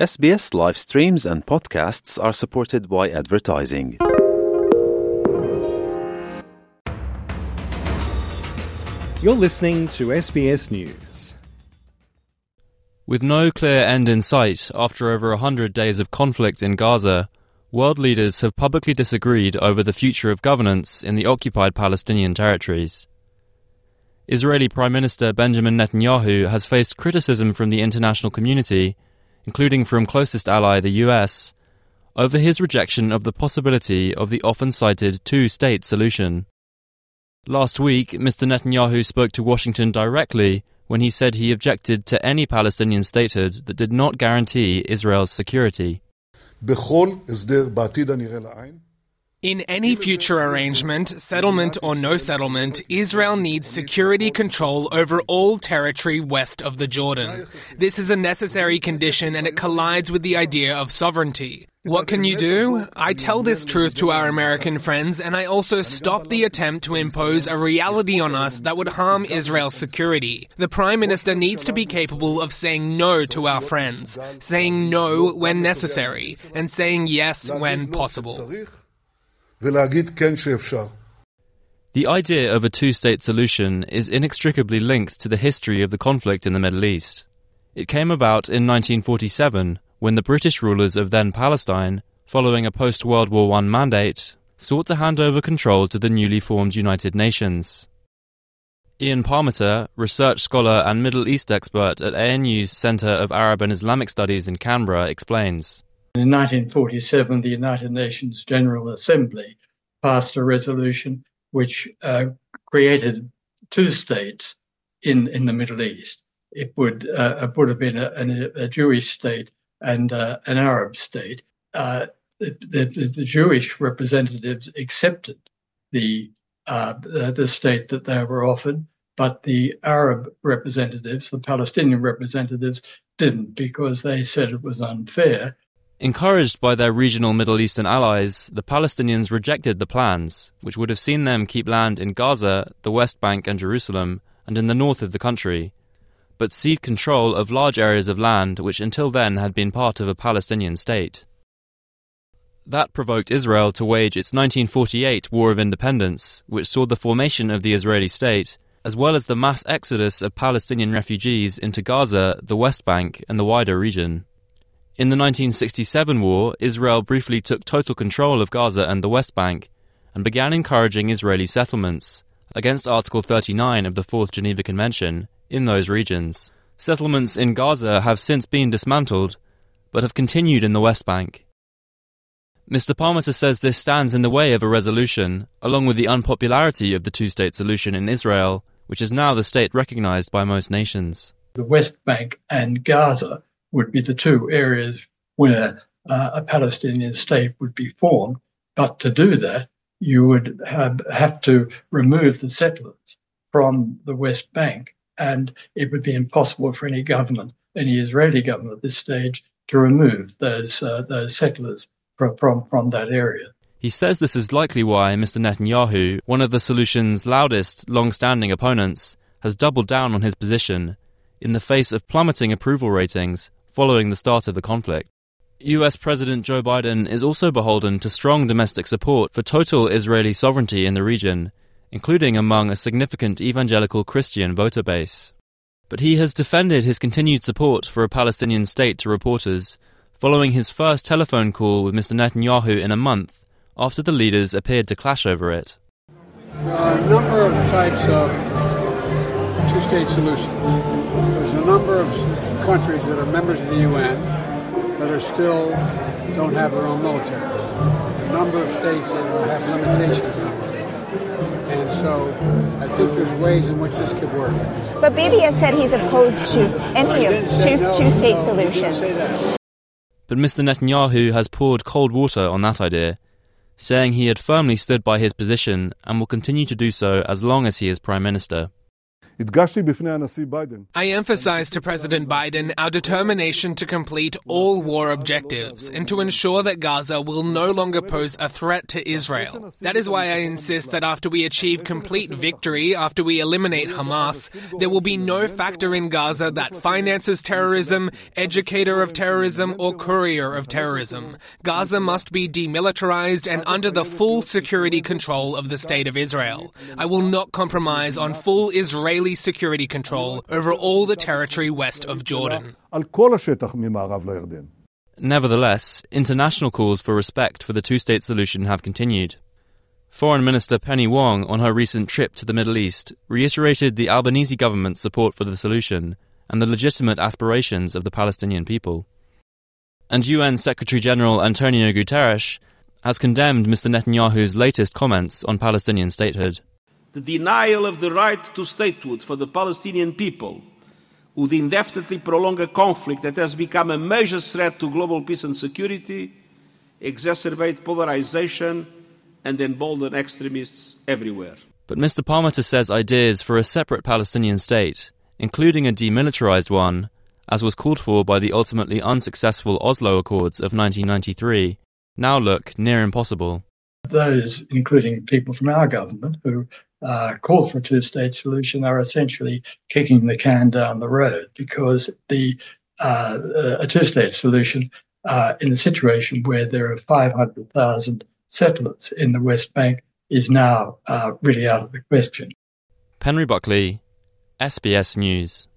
SBS live streams and podcasts are supported by advertising. You're listening to SBS News. With no clear end in sight after over a hundred days of conflict in Gaza, world leaders have publicly disagreed over the future of governance in the occupied Palestinian territories. Israeli Prime Minister Benjamin Netanyahu has faced criticism from the international community, including from closest ally the US, over his rejection of the possibility of the often cited two state solution. Last week, Mr. Netanyahu spoke to Washington directly when he said he objected to any Palestinian statehood that did not guarantee Israel's security. In any future arrangement, settlement or no settlement, Israel needs security control over all territory west of the Jordan. This is a necessary condition and it collides with the idea of sovereignty. What can you do? I tell this truth to our American friends and I also stop the attempt to impose a reality on us that would harm Israel's security. The Prime Minister needs to be capable of saying no to our friends, saying no when necessary, and saying yes when possible. The idea of a two state solution is inextricably linked to the history of the conflict in the Middle East. It came about in 1947 when the British rulers of then Palestine, following a post World War I mandate, sought to hand over control to the newly formed United Nations. Ian Parmeter, research scholar and Middle East expert at ANU's Centre of Arab and Islamic Studies in Canberra, explains. In 1947, the United Nations General Assembly passed a resolution which uh, created two states in, in the Middle East. It would uh, it would have been a, a, Jewish state and uh, an Arab state. Uh, the, the, the, Jewish representatives accepted the uh, the state that they were offered, but the Arab representatives, the Palestinian representatives, didn't because they said it was unfair Encouraged by their regional Middle Eastern allies, the Palestinians rejected the plans, which would have seen them keep land in Gaza, the West Bank, and Jerusalem, and in the north of the country, but cede control of large areas of land which until then had been part of a Palestinian state. That provoked Israel to wage its 1948 War of Independence, which saw the formation of the Israeli state, as well as the mass exodus of Palestinian refugees into Gaza, the West Bank, and the wider region. In the 1967 war, Israel briefly took total control of Gaza and the West Bank and began encouraging Israeli settlements, against Article 39 of the Fourth Geneva Convention, in those regions. Settlements in Gaza have since been dismantled, but have continued in the West Bank. Mr. Parmeter says this stands in the way of a resolution, along with the unpopularity of the two state solution in Israel, which is now the state recognized by most nations. The West Bank and Gaza would be the two areas where uh, a Palestinian state would be formed. But to do that, you would have, have to remove the settlers from the West Bank, and it would be impossible for any government, any Israeli government at this stage, to remove those uh, those settlers from, from from that area. He says this is likely why Mr. Netanyahu, one of the solution's loudest, long-standing opponents, has doubled down on his position in the face of plummeting approval ratings following the start of the conflict. US President Joe Biden is also beholden to strong domestic support for total Israeli sovereignty in the region, including among a significant evangelical Christian voter base. But he has defended his continued support for a Palestinian state to reporters following his first telephone call with Mr. Netanyahu in a month after the leaders appeared to clash over it. There are a number of types of two state solutions. There's a number of countries that are members of the UN that are still don't have their own militaries. A number of states that have limitations on it. And so I think there's ways in which this could work. But Bibi has said he's opposed to any of two, no, two-state no, solutions. But Mr. Netanyahu has poured cold water on that idea, saying he had firmly stood by his position and will continue to do so as long as he is Prime Minister. I emphasized to President Biden our determination to complete all war objectives and to ensure that Gaza will no longer pose a threat to Israel. That is why I insist that after we achieve complete victory, after we eliminate Hamas, there will be no factor in Gaza that finances terrorism, educator of terrorism, or courier of terrorism. Gaza must be demilitarized and under the full security control of the State of Israel. I will not compromise on full Israeli security control over all the territory west of Jordan. Nevertheless, international calls for respect for the two state solution have continued. Foreign Minister Penny Wong, on her recent trip to the Middle East, reiterated the Albanese government's support for the solution and the legitimate aspirations of the Palestinian people. And UN Secretary General Antonio Guterres has condemned Mr. Netanyahu's latest comments on Palestinian statehood the denial of the right to statehood for the Palestinian people would indefinitely prolong a conflict that has become a major threat to global peace and security, exacerbate polarization, and embolden extremists everywhere. But Mr. Parmeter says ideas for a separate Palestinian state, including a demilitarized one, as was called for by the ultimately unsuccessful Oslo Accords of 1993, now look near impossible. Those, including people from our government, who uh, call for a two state solution are essentially kicking the can down the road because the uh, a two state solution uh, in a situation where there are 500,000 settlers in the West Bank is now uh, really out of the question. Penry Buckley, SBS News.